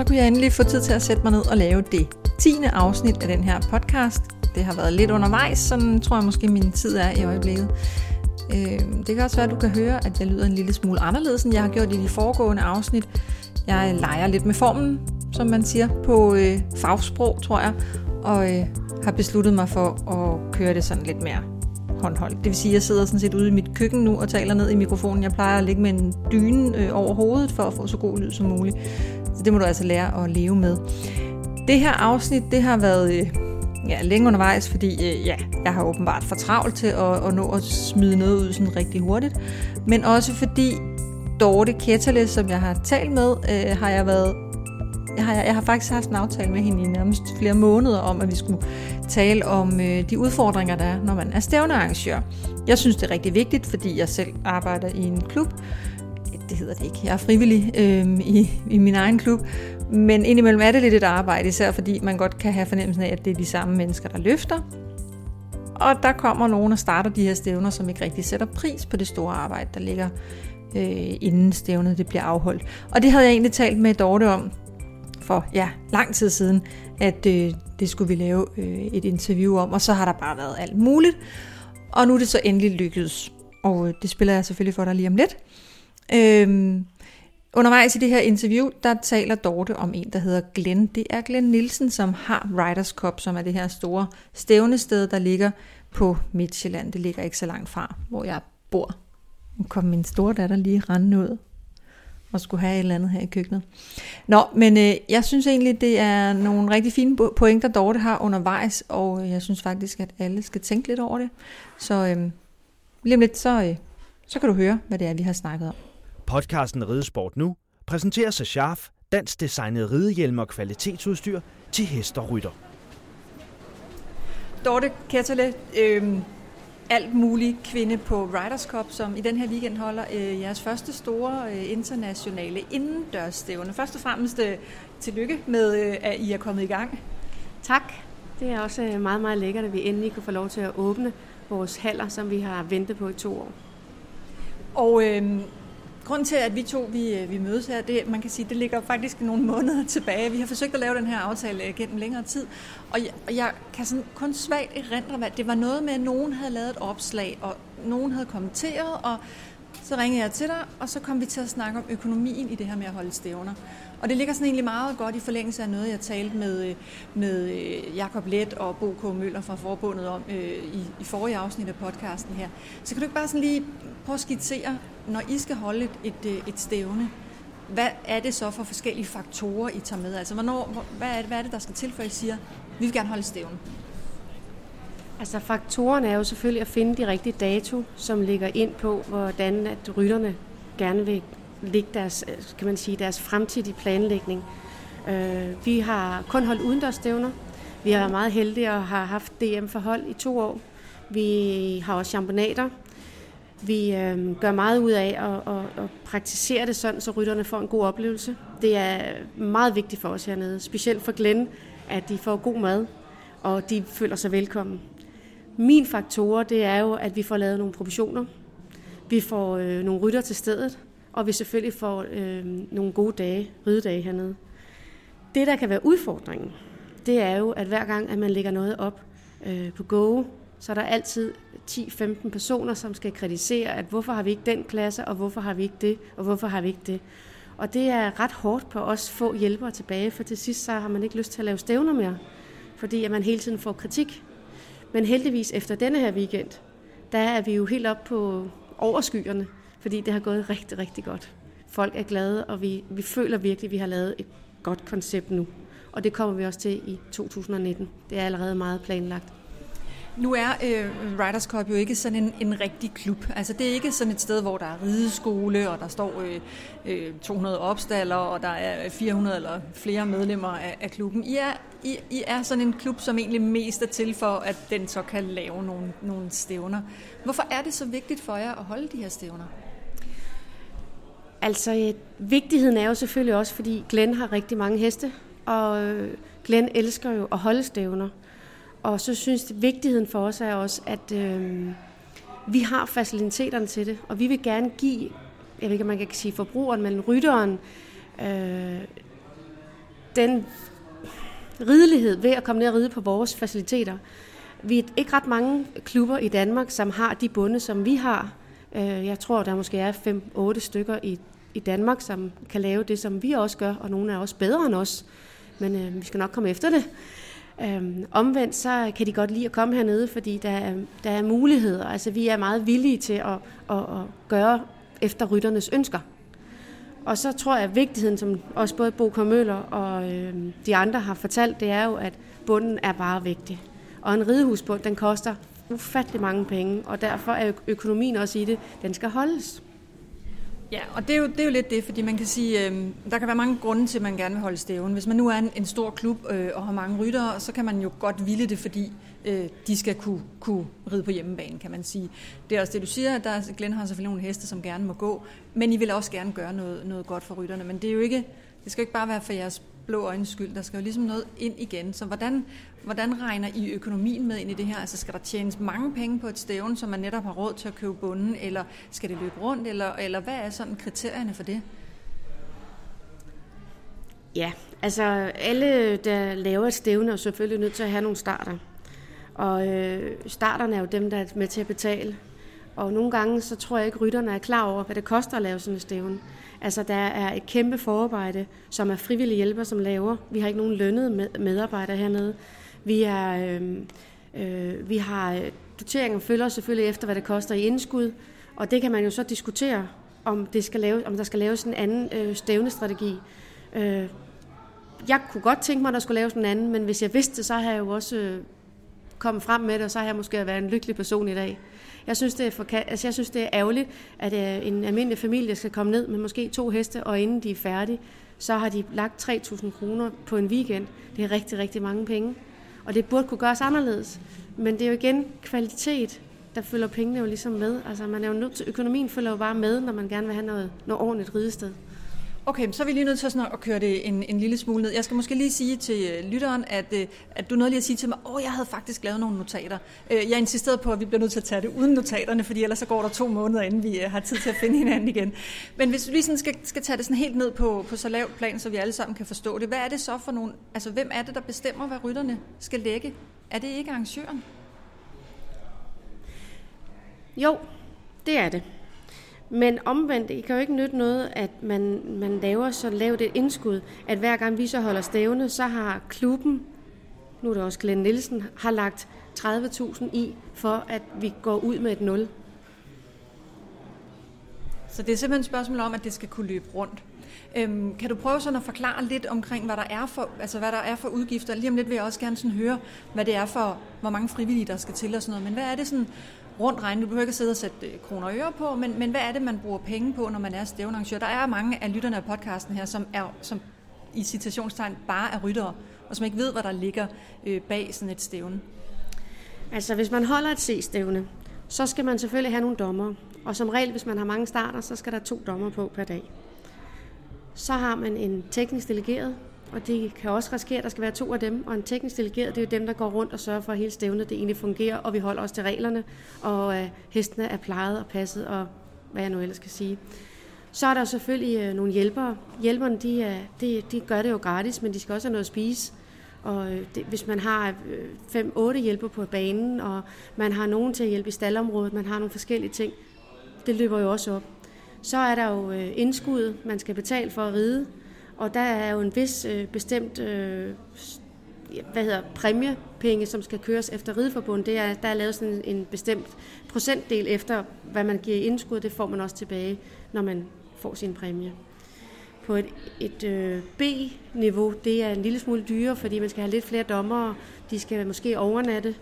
Så kunne jeg endelig få tid til at sætte mig ned og lave det tiende afsnit af den her podcast. Det har været lidt undervejs, sådan tror jeg måske min tid er i øjeblikket. Øh, det kan også være, at du kan høre, at jeg lyder en lille smule anderledes, end jeg har gjort i de foregående afsnit. Jeg leger lidt med formen, som man siger på øh, fagsprog, tror jeg, og øh, har besluttet mig for at køre det sådan lidt mere håndholdt. Det vil sige, at jeg sidder sådan set ude i mit køkken nu og taler ned i mikrofonen. Jeg plejer at ligge med en dyne øh, over hovedet for at få så god lyd som muligt. Så det må du altså lære at leve med. Det her afsnit, det har været øh, ja, længe undervejs, fordi øh, ja, jeg har åbenbart for travlt til at, at nå at smide noget ud sådan rigtig hurtigt. Men også fordi Dorte Ketterle, som jeg har talt med, øh, har jeg været jeg har, jeg har faktisk haft en aftale med hende i nærmest flere måneder om, at vi skulle tale om øh, de udfordringer, der er, når man er stævnearrangør. Jeg synes, det er rigtig vigtigt, fordi jeg selv arbejder i en klub. Det hedder det ikke. Jeg er frivillig øh, i, i min egen klub. Men indimellem er det lidt et arbejde, især fordi man godt kan have fornemmelsen af, at det er de samme mennesker, der løfter. Og der kommer nogen og starter de her stævner, som ikke rigtig sætter pris på det store arbejde, der ligger øh, inden stævnet det bliver afholdt. Og det havde jeg egentlig talt med Dorte om for ja, lang tid siden, at øh, det skulle vi lave øh, et interview om, og så har der bare været alt muligt. Og nu er det så endelig lykkedes, og øh, det spiller jeg selvfølgelig for dig lige om lidt. Øhm, undervejs i det her interview, der taler Dorte om en, der hedder Glenn. Det er Glenn Nielsen, som har Riders Cup, som er det her store stævnested, der ligger på Midtjylland. Det ligger ikke så langt fra, hvor jeg bor. Nu kom min store datter lige rendende ud og skulle have et eller andet her i køkkenet. Nå, men øh, jeg synes egentlig, det er nogle rigtig fine pointer, Dorte har undervejs, og jeg synes faktisk, at alle skal tænke lidt over det. Så øh, lige om lidt, så, øh, så kan du høre, hvad det er, vi har snakket om. Podcasten Ridesport Nu præsenteres af Scharf, dansk designet ridehjelm og kvalitetsudstyr til hest og rytter. Dorte Ketterle, øh, alt muligt kvinde på Riders Cup, som i den her weekend holder øh, jeres første store øh, internationale indendørsstævne. Først og fremmest øh, tillykke med, øh, at I er kommet i gang. Tak. Det er også øh, meget, meget lækkert, at vi endelig kunne få lov til at åbne vores haller, som vi har ventet på i to år. Og øh, Grunden til, at vi to vi, øh, vi mødes her, det, man kan sige, det ligger faktisk nogle måneder tilbage. Vi har forsøgt at lave den her aftale øh, gennem længere tid, og jeg, og jeg kan sådan kun svagt erindre, at det var noget med, at nogen havde lavet et opslag, og nogen havde kommenteret, og så ringede jeg til dig, og så kom vi til at snakke om økonomien i det her med at holde stævner. Og det ligger sådan egentlig meget godt i forlængelse af noget, jeg talte med, øh, med øh, Jakob Let og Bo K. Møller fra Forbundet om øh, i, i forrige afsnit af podcasten her. Så kan du ikke bare sådan lige prøve at skitsere, når I skal holde et, et, øh, et stævne, hvad er det så for forskellige faktorer, I tager med? Altså, hvornår, hvad, er det, hvad er det, der skal til, for I siger, vi vil gerne holde stævne? Altså faktorerne er jo selvfølgelig at finde de rigtige dato, som ligger ind på, hvordan at rytterne gerne vil lægge deres, kan man sige, deres fremtidige planlægning. Øh, vi har kun holdt udendørsstævner. Vi har været meget heldige og har haft DM-forhold i to år. Vi har også champonater. Vi øh, gør meget ud af at, at, at praktisere det sådan, så rytterne får en god oplevelse. Det er meget vigtigt for os hernede, specielt for Glenn, at de får god mad, og de føler sig velkommen. Min faktor, det er jo, at vi får lavet nogle provisioner. Vi får øh, nogle rytter til stedet, og vi selvfølgelig får øh, nogle gode dage, ridedage hernede. Det, der kan være udfordringen, det er jo, at hver gang, at man lægger noget op øh, på Go, så er der altid 10-15 personer, som skal kritisere, at hvorfor har vi ikke den klasse, og hvorfor har vi ikke det, og hvorfor har vi ikke det. Og det er ret hårdt på os få hjælpere tilbage, for til sidst så har man ikke lyst til at lave stævner mere, fordi at man hele tiden får kritik. Men heldigvis efter denne her weekend, der er vi jo helt op på overskyerne, fordi det har gået rigtig, rigtig godt. Folk er glade, og vi, vi føler virkelig, at vi har lavet et godt koncept nu. Og det kommer vi også til i 2019. Det er allerede meget planlagt. Nu er øh, Riders Cup jo ikke sådan en, en rigtig klub. Altså det er ikke sådan et sted, hvor der er rideskole, og der står øh, øh, 200 opstaller, og der er 400 eller flere medlemmer af, af klubben. I er, I, I er sådan en klub, som egentlig mest er til for, at den så kan lave nogle, nogle stævner. Hvorfor er det så vigtigt for jer at holde de her stævner? Altså, øh, vigtigheden er jo selvfølgelig også, fordi Glenn har rigtig mange heste, og øh, Glenn elsker jo at holde stævner. Og så synes det, vigtigheden for os er også, at øh, vi har faciliteterne til det, og vi vil gerne give, jeg ved ikke, om man kan sige forbrugeren, men rytteren, øh, den ridelighed ved at komme ned og ride på vores faciliteter. Vi er ikke ret mange klubber i Danmark, som har de bunde, som vi har. Øh, jeg tror, der måske er 5-8 stykker i, i Danmark, som kan lave det, som vi også gør, og nogle er også bedre end os. Men øh, vi skal nok komme efter det. Øhm, omvendt så kan de godt lide at komme hernede, fordi der er, der er muligheder. Altså vi er meget villige til at, at, at gøre efter rytternes ønsker. Og så tror jeg, at vigtigheden, som også både Bo Møller og øh, de andre har fortalt, det er jo, at bunden er bare vigtig. Og en ridehusbund, den koster ufattelig mange penge, og derfor er økonomien også i det, den skal holdes. Ja, og det er, jo, det er jo lidt det, fordi man kan sige, øh, der kan være mange grunde til, at man gerne vil holde stævn. Hvis man nu er en, en stor klub øh, og har mange ryttere, så kan man jo godt ville det, fordi øh, de skal kunne, kunne ride på hjemmebane, kan man sige. Det er også det, du siger, at der, Glenn har selvfølgelig nogle heste, som gerne må gå, men I vil også gerne gøre noget, noget godt for rytterne. Men det er jo ikke, det skal ikke bare være for jeres blå øjnes skyld. Der skal jo ligesom noget ind igen. Så hvordan, hvordan regner I økonomien med ind i det her? Altså skal der tjenes mange penge på et stævn, som man netop har råd til at købe bunden, eller skal det løbe rundt, eller, eller hvad er sådan kriterierne for det? Ja, altså alle, der laver et stævne, er selvfølgelig nødt til at have nogle starter. Og øh, starterne er jo dem, der er med til at betale. Og nogle gange, så tror jeg ikke, rytterne er klar over, hvad det koster at lave sådan et stævne. Altså, der er et kæmpe forarbejde, som er frivillige hjælper, som laver. Vi har ikke nogen lønnede medarbejdere hernede. Vi, er, øh, øh, vi har øh, doteringen følger selvfølgelig efter, hvad det koster i indskud, og det kan man jo så diskutere, om, det skal lave, om der skal laves en anden øh, stævnestrategi. Øh, jeg kunne godt tænke mig, at der skulle laves en anden, men hvis jeg vidste det, så har jeg jo også øh, kommet frem med det, og så har jeg måske været en lykkelig person i dag. Jeg synes, det er, for, altså, jeg synes, det er ærgerligt, at øh, en almindelig familie skal komme ned med måske to heste, og inden de er færdige, så har de lagt 3.000 kroner på en weekend. Det er rigtig, rigtig mange penge. Og det burde kunne gøres anderledes. Men det er jo igen kvalitet, der følger pengene jo ligesom med. Altså man er jo nødt til, økonomien følger jo bare med, når man gerne vil have noget, noget ordentligt ridested. Okay, så er vi lige nødt til sådan at køre det en, en lille smule ned. Jeg skal måske lige sige til øh, lytteren, at, øh, at du nåede lige at sige til mig, åh, oh, jeg havde faktisk lavet nogle notater. Øh, jeg insisterede på, at vi bliver nødt til at tage det uden notaterne, fordi ellers så går der to måneder, inden vi har tid til at finde hinanden igen. Men hvis vi lige sådan skal, skal tage det sådan helt ned på, på så lavt plan, så vi alle sammen kan forstå det, hvad er det så for nogle, altså hvem er det, der bestemmer, hvad rytterne skal lægge? Er det ikke arrangøren? Jo, det er det. Men omvendt, det kan jo ikke nytte noget, at man, man laver så lavt et indskud, at hver gang vi så holder stævne, så har klubben, nu er det også Glenn Nielsen, har lagt 30.000 i, for at vi går ud med et nul. Så det er simpelthen et spørgsmål om, at det skal kunne løbe rundt. Øhm, kan du prøve sådan at forklare lidt omkring, hvad der er for, altså hvad der er for udgifter? Lige om lidt vil jeg også gerne sådan høre, hvad det er for, hvor mange frivillige der skal til og sådan noget. Men hvad er det sådan rundt regnet? Du behøver ikke at sidde og sætte øh, kroner og øre på, men, men hvad er det, man bruger penge på, når man er stævnearrangør? Der er mange af lytterne af podcasten her, som er som i citationstegn bare er ryttere, og som ikke ved, hvad der ligger øh, bag sådan et stævne. Altså, hvis man holder et C-stævne, så skal man selvfølgelig have nogle dommer. Og som regel, hvis man har mange starter, så skal der to dommer på per dag. Så har man en teknisk delegeret, og det kan også risikere, at der skal være to af dem. Og en teknisk delegeret, det er jo dem, der går rundt og sørger for, at hele stævnet det egentlig fungerer, og vi holder os til reglerne, og øh, hestene er plejet og passet, og hvad jeg nu ellers skal sige. Så er der selvfølgelig øh, nogle hjælpere. Hjælperne, de, er, de, de gør det jo gratis, men de skal også have noget at spise. Og øh, det, hvis man har øh, 5-8 hjælper på banen, og man har nogen til at hjælpe i staldområdet, man har nogle forskellige ting, det løber jo også op. Så er der jo øh, indskud, man skal betale for at ride, og der er jo en vis øh, bestemt øh, hvad hedder, præmiepenge, som skal køres efter rideforbundet. Det er, der er lavet sådan en, bestemt procentdel efter, hvad man giver i indskud. Det får man også tilbage, når man får sin præmie. På et, et øh, B-niveau, det er en lille smule dyrere, fordi man skal have lidt flere dommere. De skal måske overnatte.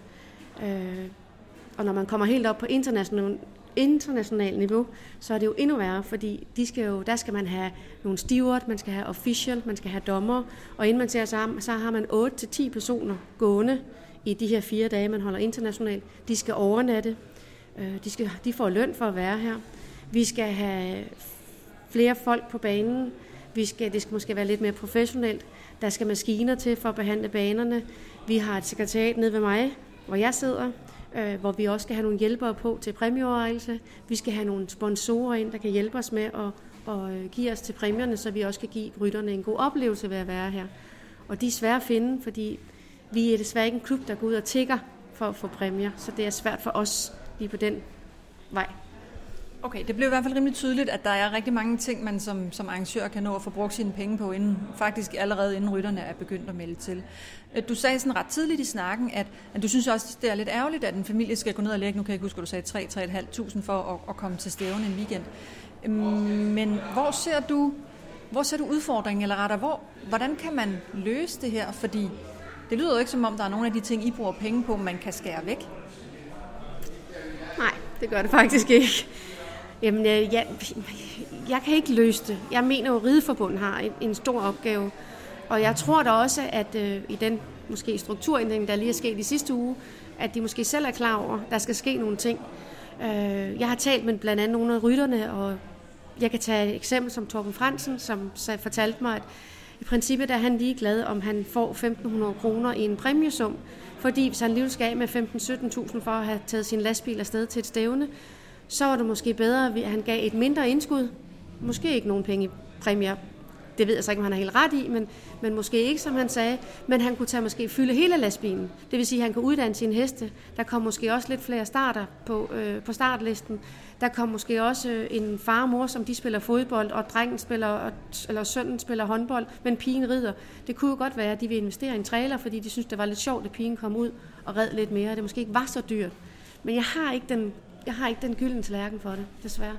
Øh, og når man kommer helt op på international, international niveau, så er det jo endnu værre, fordi de skal jo, der skal man have nogle steward, man skal have official, man skal have dommer, og inden man ser sammen, så har man 8-10 personer gående i de her fire dage, man holder internationalt. De skal overnatte, øh, de, skal, de får løn for at være her. Vi skal have flere folk på banen, vi skal, det skal måske være lidt mere professionelt. Der skal maskiner til for at behandle banerne. Vi har et sekretariat nede ved mig, hvor jeg sidder, øh, hvor vi også skal have nogle hjælpere på til præmieoverrækkelse. Vi skal have nogle sponsorer ind, der kan hjælpe os med at, at øh, give os til præmierne, så vi også kan give rytterne en god oplevelse ved at være her. Og de er svære at finde, fordi vi er desværre ikke en klub, der går ud og tigger for at få præmier, så det er svært for os lige på den vej. Okay, det blev i hvert fald rimelig tydeligt, at der er rigtig mange ting, man som, som arrangør kan nå at få brugt sine penge på, inden, faktisk allerede inden rytterne er begyndt at melde til. Øh, du sagde sådan ret tidligt i snakken, at, at du synes også, det er lidt ærgerligt, at en familie skal gå ned og lægge, nu kan jeg ikke huske, at du sagde 3-3.500 for at, at komme til stævne en weekend. Øhm, men hvor ser du, hvor ser du udfordringen, eller retter, hvor, hvordan kan man løse det her? Fordi det lyder jo ikke som om, der er nogle af de ting, I bruger penge på, man kan skære væk. Nej, det gør det faktisk ikke. Jamen, øh, jeg, jeg kan ikke løse det. Jeg mener jo, at Rideforbundet har en, en stor opgave. Og jeg tror da også, at øh, i den måske strukturændring, der lige er sket i sidste uge, at de måske selv er klar over, at der skal ske nogle ting. Øh, jeg har talt med blandt andet nogle af rytterne, og jeg kan tage et eksempel som Torben Fransen, som fortalte mig, at i princippet er han ligeglad, om han får 1.500 kroner i en præmiesum, fordi hvis han lige skal af med 15-17.000 for at have taget sin lastbil afsted til et stævne, så var det måske bedre, at han gav et mindre indskud. Måske ikke nogen penge i præmier. Det ved jeg så ikke, om han er helt ret i, men, men måske ikke, som han sagde. Men han kunne tage måske fylde hele lastbilen. Det vil sige, at han kunne uddanne sine heste. Der kom måske også lidt flere starter på, øh, på startlisten. Der kom måske også øh, en far og mor, som de spiller fodbold, og drengen spiller, eller sønnen spiller håndbold, men pigen rider. Det kunne jo godt være, at de ville investere i en trailer, fordi de synes, det var lidt sjovt, at pigen kom ud og red lidt mere. Det måske ikke var så dyrt. Men jeg har ikke den jeg har ikke den gyldne tallerken for det, desværre.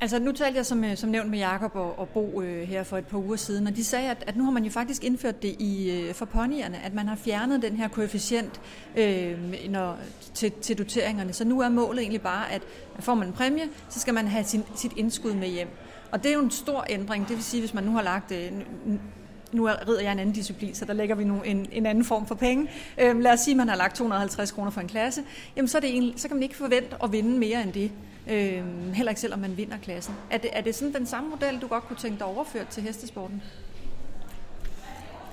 Altså nu talte jeg som, øh, som nævnt med Jakob og, og Bo øh, her for et par uger siden, og de sagde, at, at nu har man jo faktisk indført det i øh, for ponyerne, at man har fjernet den her koefficient øh, når, til, til doteringerne. Så nu er målet egentlig bare, at får man en præmie, så skal man have sin, sit indskud med hjem. Og det er jo en stor ændring. Det vil sige, hvis man nu har lagt øh, nu rider jeg en anden disciplin, så der lægger vi nu en, en anden form for penge. Øhm, lad os sige, at man har lagt 250 kroner for en klasse. Jamen, så, er det en, så kan man ikke forvente at vinde mere end det. Øhm, heller ikke selvom man vinder klassen. Er det, er det sådan den samme model, du godt kunne tænke dig overført til hestesporten?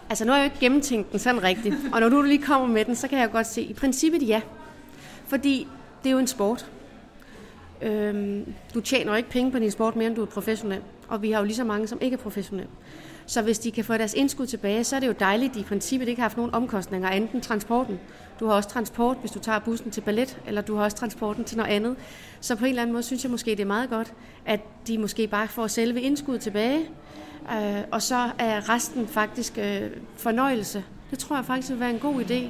Altså, nu har jeg jo ikke gennemtænkt den sådan rigtigt. Og når du lige kommer med den, så kan jeg godt se, i princippet ja. Fordi det er jo en sport. Øhm, du tjener jo ikke penge på din sport mere, end du er professionel. Og vi har jo lige så mange, som ikke er professionelle. Så hvis de kan få deres indskud tilbage, så er det jo dejligt, at de i princippet ikke har haft nogen omkostninger, enten transporten. Du har også transport, hvis du tager bussen til ballet, eller du har også transporten til noget andet. Så på en eller anden måde synes jeg måske, det er meget godt, at de måske bare får selve indskud tilbage, øh, og så er resten faktisk øh, fornøjelse. Det tror jeg faktisk vil være en god idé.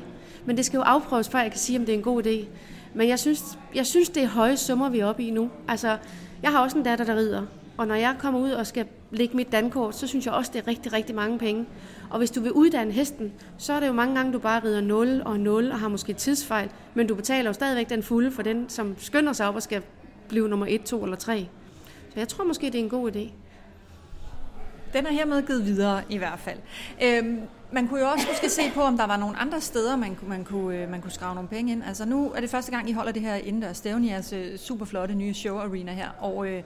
Men det skal jo afprøves, før jeg kan sige, om det er en god idé. Men jeg synes, jeg synes det er høje summer, vi er oppe i nu. Altså, jeg har også en datter, der rider, og når jeg kommer ud og skal lægge mit dankort, så synes jeg også, det er rigtig, rigtig mange penge. Og hvis du vil uddanne hesten, så er det jo mange gange, du bare rider 0 og 0 og har måske tidsfejl, men du betaler jo stadigvæk den fulde for den, som skynder sig op og skal blive nummer 1, 2 eller 3. Så jeg tror måske, det er en god idé. Den er hermed givet videre i hvert fald. Øhm, man kunne jo også måske se på, om der var nogle andre steder, man, man, kunne, øh, man kunne skrave nogle penge ind. Altså nu er det første gang, I holder det her indendørs stævne i jeres øh, superflotte super flotte nye show arena her. Og øh,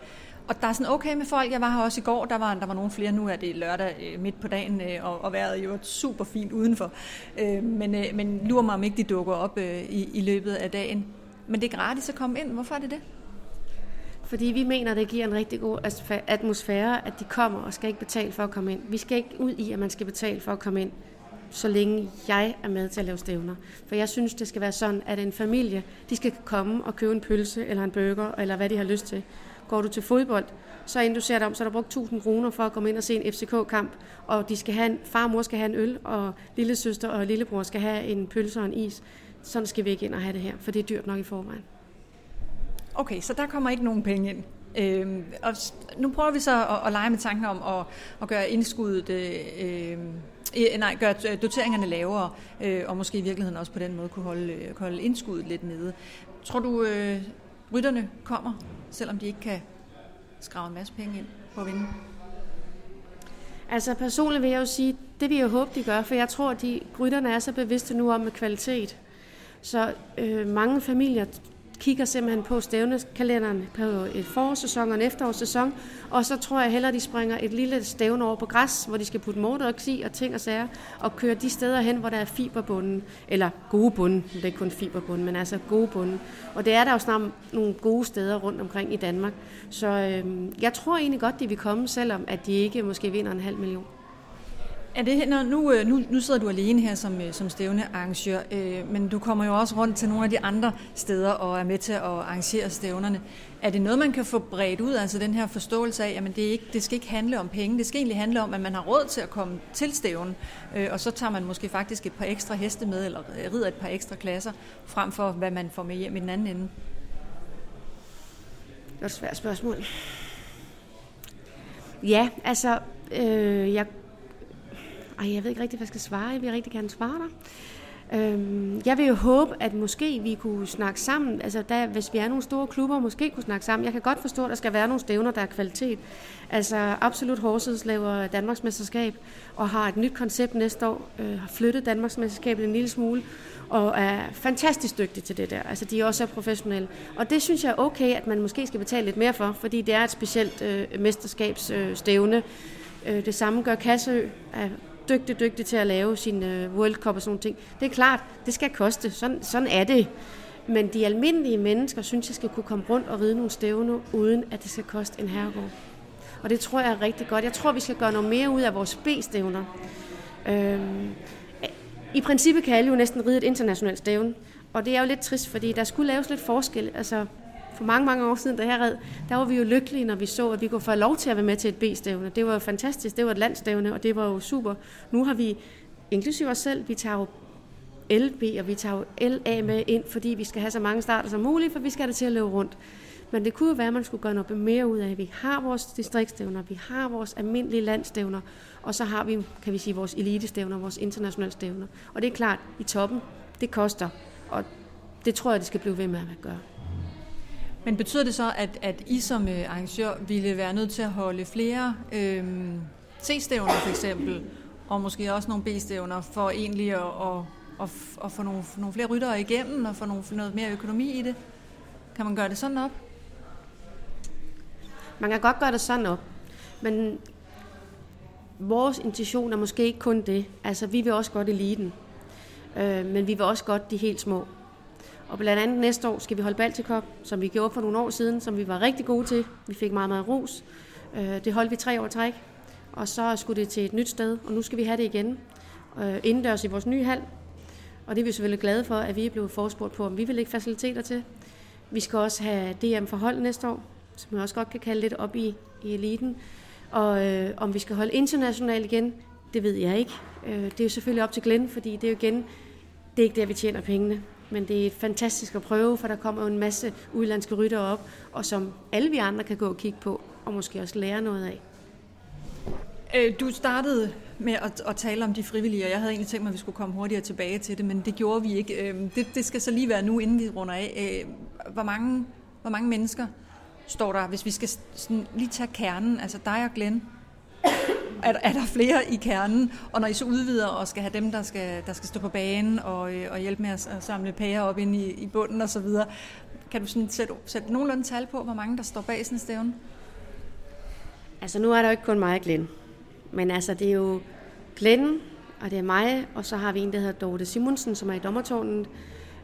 og der er sådan okay med folk. Jeg var her også i går, der var, der var nogle flere. Nu er det lørdag øh, midt på dagen, øh, og, og vejret jo super fint udenfor. Øh, men, men lurer mig, om ikke de dukker op i, i løbet af dagen. Men det er gratis at komme ind. Hvorfor er det det? Fordi vi mener, det giver en rigtig god atmosfære, at de kommer og skal ikke betale for at komme ind. Vi skal ikke ud i, at man skal betale for at komme ind så længe jeg er med til at lave stævner. For jeg synes, det skal være sådan, at en familie, de skal komme og købe en pølse eller en burger, eller hvad de har lyst til. Går du til fodbold, så inden du ser dig om, så har der brugt 1000 kroner for at komme ind og se en FCK-kamp, og de skal have en, far og mor skal have en øl, og lille søster og lillebror skal have en pølse og en is. Sådan skal vi ikke ind og have det her, for det er dyrt nok i forvejen. Okay, så der kommer ikke nogen penge ind. Øhm, og nu prøver vi så at, at lege med tanken om at, at gøre indskuddet, øh, øh, nej, gøre øh, doteringerne lavere, øh, og måske i virkeligheden også på den måde kunne holde, øh, holde indskuddet lidt nede. Tror du, øh, rytterne kommer, selvom de ikke kan skrave en masse penge ind på at vinde? Altså personligt vil jeg jo sige, det vil jeg håbe, de gør, for jeg tror, at de rytterne er så bevidste nu om med kvalitet. Så øh, mange familier kigger simpelthen på stævnekalenderen på et forårssæson og en efterårssæson, og så tror jeg hellere, de springer et lille stævne over på græs, hvor de skal putte motorox i og ting og sager, og køre de steder hen, hvor der er fiberbunden, eller gode bunden, det er ikke kun fiberbunden, men altså gode bunden. Og det er der jo snart nogle gode steder rundt omkring i Danmark. Så øh, jeg tror egentlig godt, de vil komme, selvom at de ikke måske vinder en halv million. Er det, når, nu, øh, nu, nu sidder du alene her som, øh, som stævnearrangør, øh, men du kommer jo også rundt til nogle af de andre steder og er med til at arrangere stævnerne. Er det noget, man kan få bredt ud, altså den her forståelse af, at det, ikke, det skal ikke handle om penge, det skal egentlig handle om, at man har råd til at komme til stævnen, øh, og så tager man måske faktisk et par ekstra heste med, eller rider et par ekstra klasser, frem for hvad man får med hjem i den anden ende? Det er et svært spørgsmål. Ja, altså, øh, jeg ej, jeg ved ikke rigtig, hvad jeg skal svare. Jeg vil rigtig gerne svare dig. Øhm, jeg vil jo håbe, at måske vi kunne snakke sammen, altså der, hvis vi er nogle store klubber, måske kunne snakke sammen. Jeg kan godt forstå, at der skal være nogle stævner, der er kvalitet. Altså Absolut Horses laver Danmarksmesterskab og har et nyt koncept næste år, øh, har flyttet Danmarksmesterskabet en lille smule, og er fantastisk dygtig til det der. Altså de er også professionelle. Og det synes jeg er okay, at man måske skal betale lidt mere for, fordi det er et specielt øh, mesterskabsstævne. Øh, øh, det samme gør Kassø, er dygtig, dygtig til at lave sin øh, World Cup og sådan ting. Det er klart, det skal koste. Sådan, sådan er det. Men de almindelige mennesker synes, jeg skal kunne komme rundt og ride nogle stævner, uden at det skal koste en herregård. Og det tror jeg er rigtig godt. Jeg tror, vi skal gøre noget mere ud af vores B-stævner. Øhm, I princippet kan alle jo næsten ride et internationalt stævne. Og det er jo lidt trist, fordi der skulle laves lidt forskel. Altså, for mange, mange år siden, da jeg red, der var vi jo lykkelige, når vi så, at vi kunne få lov til at være med til et B-stævne. Det var jo fantastisk, det var et landstævne, og det var jo super. Nu har vi, inklusive os selv, vi tager jo LB, og vi tager jo LA med ind, fordi vi skal have så mange starter som muligt, for vi skal have det til at løbe rundt. Men det kunne jo være, at man skulle gøre noget mere ud af. Vi har vores distriktsstævner, vi har vores almindelige landstævner, og så har vi, kan vi sige, vores elitestævner, vores internationale stævner. Og det er klart, i toppen, det koster, og det tror jeg, det skal blive ved med at gøre. Men betyder det så, at, at I som øh, arrangør ville være nødt til at holde flere øh, C-stævner for eksempel, og måske også nogle B-stævner, for egentlig at, at, at, at få nogle, nogle flere ryttere igennem, og få nogle, noget mere økonomi i det? Kan man gøre det sådan op? Man kan godt gøre det sådan op, men vores intention er måske ikke kun det. Altså, vi vil også godt eliten, øh, men vi vil også godt de helt små. Og blandt andet næste år skal vi holde Baltikop, som vi gjorde for nogle år siden, som vi var rigtig gode til. Vi fik meget, meget ros. Øh, det holdt vi tre år træk. Og så skulle det til et nyt sted, og nu skal vi have det igen. Øh, indendørs i vores nye hal. Og det er vi selvfølgelig glade for, at vi er blevet forespurgt på, om vi vil lægge faciliteter til. Vi skal også have DM for hold næste år, som man også godt kan kalde lidt op i, i eliten. Og øh, om vi skal holde internationalt igen, det ved jeg ikke. Øh, det er jo selvfølgelig op til Glenn, fordi det er jo igen, det er ikke der, vi tjener pengene. Men det er fantastisk at prøve, for der kommer jo en masse udlandske rytter op, og som alle vi andre kan gå og kigge på, og måske også lære noget af. Øh, du startede med at, at tale om de frivillige, og jeg havde egentlig tænkt mig, at vi skulle komme hurtigere tilbage til det, men det gjorde vi ikke. Øh, det, det skal så lige være nu, inden vi runder af. Øh, hvor mange, hvor mange mennesker står der, hvis vi skal sådan lige tage kernen, altså dig og Glenn, er, er der flere i kernen, og når I så udvider og skal have dem, der skal, der skal stå på banen og, øh, og hjælpe med at, at samle pærer op ind i, i bunden osv., kan du sådan sætte, sætte nogenlunde tal på, hvor mange der står bag sådan en stævne? Altså nu er der jo ikke kun mig og Glenn, men altså det er jo Glenn, og det er mig, og så har vi en, der hedder Dorte Simonsen, som er i dommertårnet,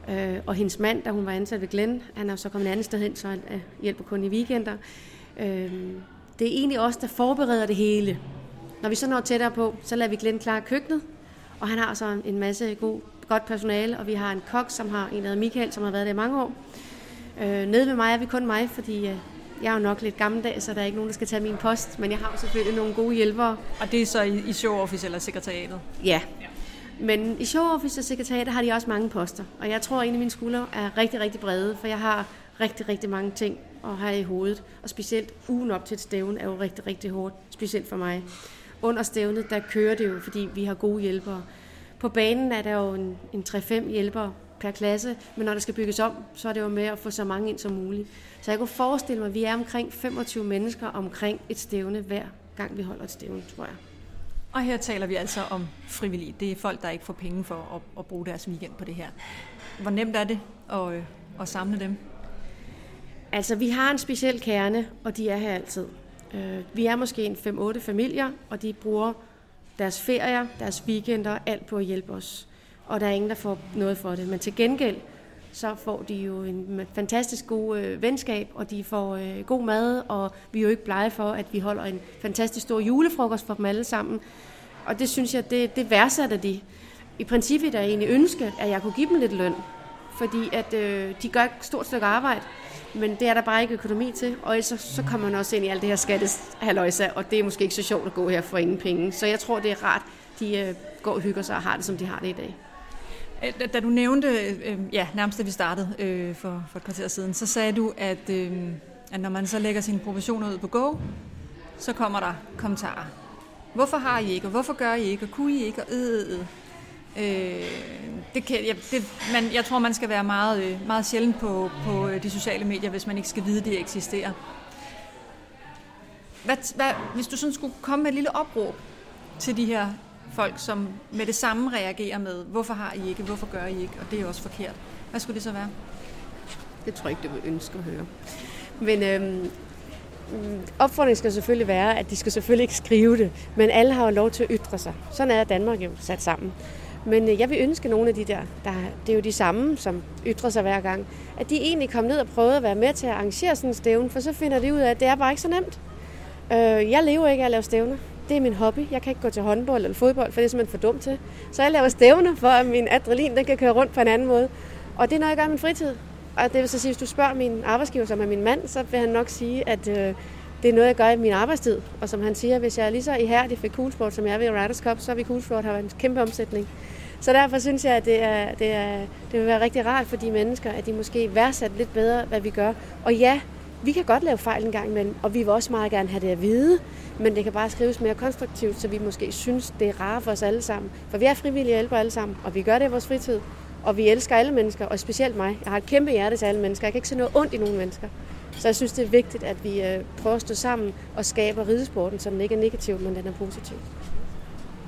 øh, og hendes mand, da hun var ansat ved Glenn, han er så kommet et andet sted hen, så han øh, hjælper kun i weekender. Øh, det er egentlig os, der forbereder det hele. Når vi så når tættere på, så lader vi Glenn klare køkkenet, og han har så en masse god, godt personale, og vi har en kok, som har en, der hedder Michael, som har været der i mange år. Øh, nede med mig er vi kun mig, fordi øh, jeg er jo nok lidt gammeldags, så der er ikke nogen, der skal tage min post, men jeg har jo selvfølgelig nogle gode hjælpere. Og det er så i, i showoffice eller sekretariatet? Ja. ja. Men i showoffice og sekretariatet har de også mange poster, og jeg tror, at en af mine skuldre er rigtig, rigtig brede, for jeg har rigtig, rigtig mange ting at have i hovedet. Og specielt ugen op til et stævne er jo rigtig, rigtig hårdt, specielt for mig under stævnet, der kører det jo, fordi vi har gode hjælpere. På banen er der jo en, en 3-5 hjælpere per klasse, men når der skal bygges om, så er det jo med at få så mange ind som muligt. Så jeg kunne forestille mig, at vi er omkring 25 mennesker omkring et stævne hver gang vi holder et stævne, tror jeg. Og her taler vi altså om frivillige. Det er folk, der ikke får penge for at, at bruge deres weekend på det her. Hvor nemt er det at, øh, at samle dem? Altså, vi har en speciel kerne, og de er her altid. Øh, vi er måske en 5-8 familier, og de bruger deres ferier, deres weekender, alt på at hjælpe os. Og der er ingen, der får noget for det. Men til gengæld, så får de jo en fantastisk god øh, venskab, og de får øh, god mad, og vi er jo ikke blege for, at vi holder en fantastisk stor julefrokost for dem alle sammen. Og det synes jeg, det, det værdsætter de. I princippet er jeg egentlig ønske, at jeg kunne give dem lidt løn, fordi at øh, de gør et stort stykke arbejde, men det er der bare ikke økonomi til, og så, så kommer man også ind i alt det her skatteshaløjsa, og det er måske ikke så sjovt at gå her for ingen penge. Så jeg tror, det er rart, de øh, går og hygger sig og har det, som de har det i dag. Øh, da du nævnte, øh, ja, nærmest da vi startede øh, for, for et kvarter siden, så sagde du, at, øh, at når man så lægger sine provisioner ud på Go, så kommer der kommentarer. Hvorfor har I ikke, og hvorfor gør I ikke, og kunne I ikke, og øh, øh, øh. Det kan, ja, det, man, jeg tror, man skal være meget, øh, meget sjældent på, på øh, de sociale medier, hvis man ikke skal vide, at de eksisterer. Hvad, hvad, hvis du sådan skulle komme med et lille opråb til de her folk, som med det samme reagerer med, hvorfor har I ikke, hvorfor gør I ikke, og det er også forkert. Hvad skulle det så være? Det tror jeg ikke, du vil ønske at høre. Men øhm, mm, opfordringen skal selvfølgelig være, at de skal selvfølgelig ikke skrive det, men alle har jo lov til at ytre sig. Sådan er Danmark jo sat sammen. Men øh, jeg vil ønske nogle af de der, der, det er jo de samme, som ytrer sig hver gang, at de egentlig kom ned og prøvede at være med til at arrangere sådan en stævne, for så finder de ud af, at det er bare ikke så nemt. Øh, jeg lever ikke af at lave stævner. Det er min hobby. Jeg kan ikke gå til håndbold eller fodbold, for det er simpelthen for dumt til. Så jeg laver stævner, for at min adrenalin den kan køre rundt på en anden måde. Og det er noget, jeg gør i min fritid. Og det vil så sige, hvis du spørger min arbejdsgiver, som er min mand, så vil han nok sige, at øh, det er noget, jeg gør i min arbejdstid. Og som han siger, hvis jeg er lige så ihærdig for Coolsport, som jeg er ved Riders Cup, så vil Coolsport have en kæmpe omsætning. Så derfor synes jeg, at det, er, det, er, det vil være rigtig rart for de mennesker, at de måske værdsat lidt bedre, hvad vi gør. Og ja, vi kan godt lave fejl en gang imellem, og vi vil også meget gerne have det at vide, men det kan bare skrives mere konstruktivt, så vi måske synes, det er rart for os alle sammen. For vi er frivillige hjælper alle sammen, og vi gør det i vores fritid. Og vi elsker alle mennesker, og specielt mig. Jeg har et kæmpe hjerte til alle mennesker. Jeg kan ikke se noget ondt i nogen mennesker. Så jeg synes, det er vigtigt, at vi øh, prøver at stå sammen og skabe ridesporten, så den ikke er negativ, men den er positiv.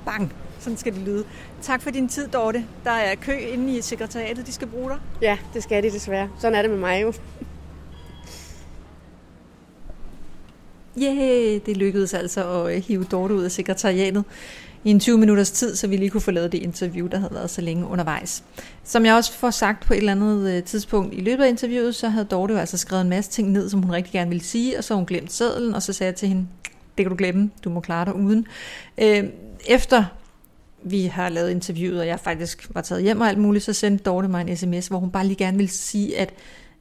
Bang! Sådan skal det lyde. Tak for din tid, Dorte. Der er kø inde i sekretariatet, de skal bruge dig. Ja, det skal de desværre. Sådan er det med mig jo. Yeah, det lykkedes altså at øh, hive Dorte ud af sekretariatet i en 20 minutters tid, så vi lige kunne få lavet det interview, der havde været så længe undervejs. Som jeg også får sagt på et eller andet øh, tidspunkt i løbet af interviewet, så havde Dorte jo altså skrevet en masse ting ned, som hun rigtig gerne ville sige, og så hun glemt sædlen, og så sagde jeg til hende, det kan du glemme, du må klare dig uden. Øh, efter vi har lavet interviewet, og jeg faktisk var taget hjem og alt muligt, så sendte Dorte mig en sms, hvor hun bare lige gerne ville sige, at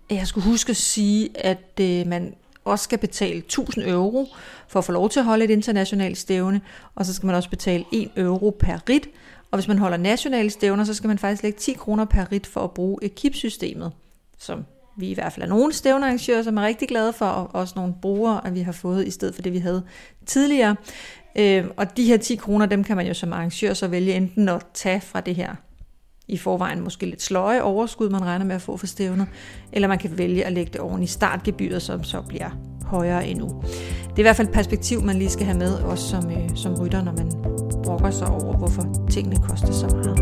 jeg skulle huske at sige, at øh, man også skal betale 1000 euro for at få lov til at holde et internationalt stævne, og så skal man også betale 1 euro per rit, og hvis man holder nationale stævner, så skal man faktisk lægge 10 kroner per rit for at bruge ekipsystemet, som vi i hvert fald er nogle stævnearrangører, som er rigtig glade for, og også nogle brugere, at vi har fået i stedet for det, vi havde tidligere. Øh, og de her 10 kroner, dem kan man jo som arrangør så vælge enten at tage fra det her i forvejen måske lidt sløje overskud, man regner med at få for stævnet, eller man kan vælge at lægge det oven i startgebyret, som så bliver højere endnu. Det er i hvert fald et perspektiv, man lige skal have med, også som, øh, som rytter, når man brokker sig over, hvorfor tingene koster så meget.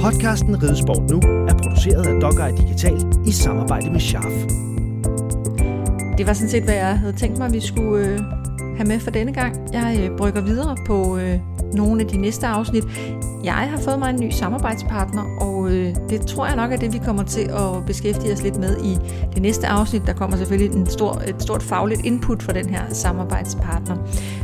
Podcasten Ridesport Nu er produceret af Dogeye Digital i samarbejde med Sharf. Det var sådan set, hvad jeg havde tænkt mig, vi skulle øh, have med for denne gang. Jeg øh, brygger videre på øh, nogle af de næste afsnit. Jeg har fået mig en ny samarbejdspartner, og øh, det tror jeg nok er det, vi kommer til at beskæftige os lidt med i det næste afsnit. Der kommer selvfølgelig en stor, et stort fagligt input fra den her samarbejdspartner.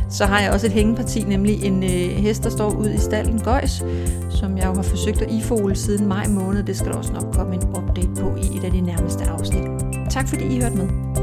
Så har jeg også et hængeparti, nemlig en øh, hest, der står ude i stallen Gøjs, som jeg jo har forsøgt at ifole siden maj måned. Det skal der også nok komme en update på i et af de nærmeste afsnit. Tak fordi I hørte med.